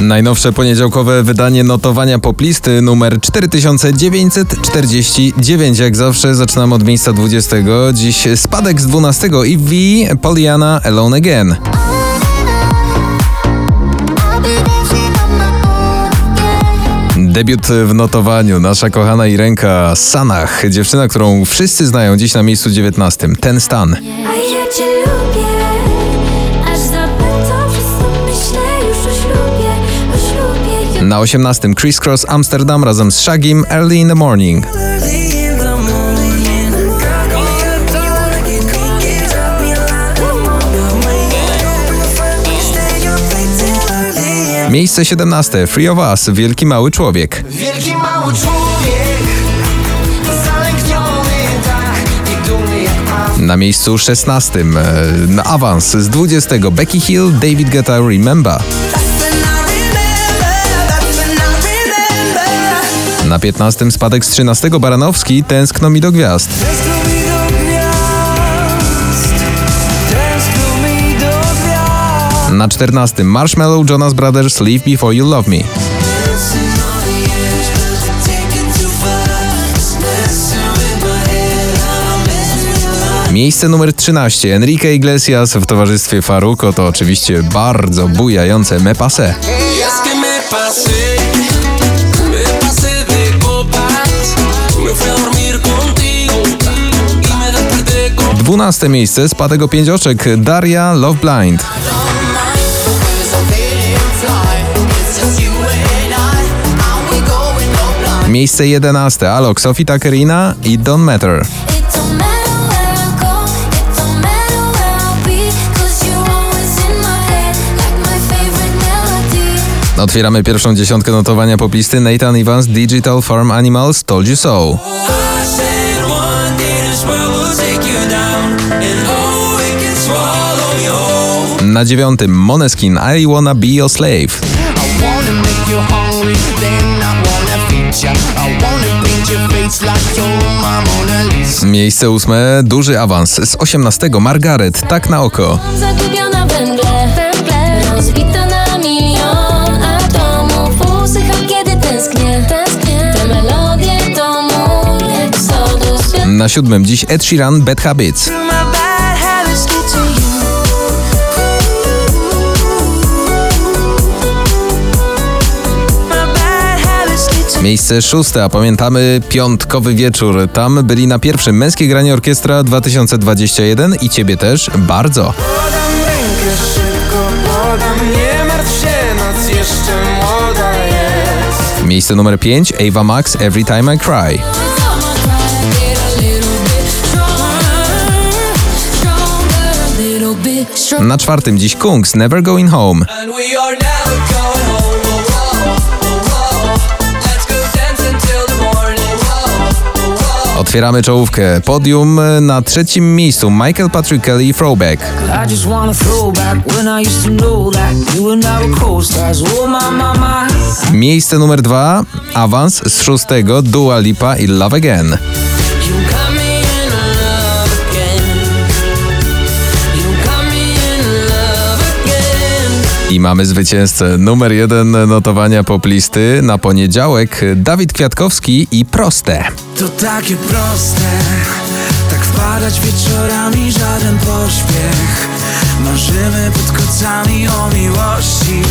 Najnowsze poniedziałkowe wydanie notowania poplisty numer 4949. Jak zawsze zaczynamy od miejsca 20. Dziś spadek z 12 i V Poliana Alone Again. Debiut w notowaniu. Nasza kochana Irenka Sanach, dziewczyna, którą wszyscy znają dziś na miejscu 19. Ten stan. Na 18. Criss Cross Amsterdam razem z Shagim Early in the Morning. Miejsce 17. Free of Us, Wielki Mały Człowiek. Wielki mały człowiek tak Na miejscu 16. e, Na awans z 20. Becky Hill, David Guetta Remember. Na 15. spadek z 13. Baranowski, Tęskno mi do gwiazd. Na 14. Marshmallow Jonas Brothers Leave Before You Love Me. Miejsce numer 13. Enrique Iglesias w towarzystwie Faruko to oczywiście bardzo bujające Me Passe. 12 miejsce spadek o 5 oczek Daria Love Blind. Miejsce 11 Alok, Sophie Takerina i Don't Matter. Otwieramy pierwszą dziesiątkę notowania poplisty Nathan Evans Digital Farm Animals Told You So. Na dziewiątym Moneskin I Wanna Be Your Slave. Miejsce ósme duży awans z 18 Margaret Tak na oko. Zagubiona we mgle, węgle, rozbita na milion atomów. Usycham, kiedy tęsknię, tęsknię. Te melodie to mój eksodus. Na siódmym dziś Ed Sheeran Bad Habits. Miejsce szóste, a pamiętamy piątkowy wieczór. Tam byli na pierwszym Męskie Granie Orkiestra 2021 i ciebie też bardzo. Podam rękę szybko, podam Nie martw się, noc jeszcze młoda jest Miejsce numer 5 Ava Max Every Time I Cry. Na czwartym dziś Kungs Never Going Home. Otwieramy czołówkę. Podium na trzecim miejscu Michael Patrick Kelly Throwback. I just wanna throw back when I used to know that you and I were co-stars. Oh. Miejsce numer dwa awans z szóstego Dua Lipa i Love Again. I mamy zwycięzcę. Numer jeden notowania poplisty na poniedziałek. Dawid Kwiatkowski i Proste. To takie proste. Tak wpadać wieczorami żaden pośpiech. Marzymy pod kocami o miłości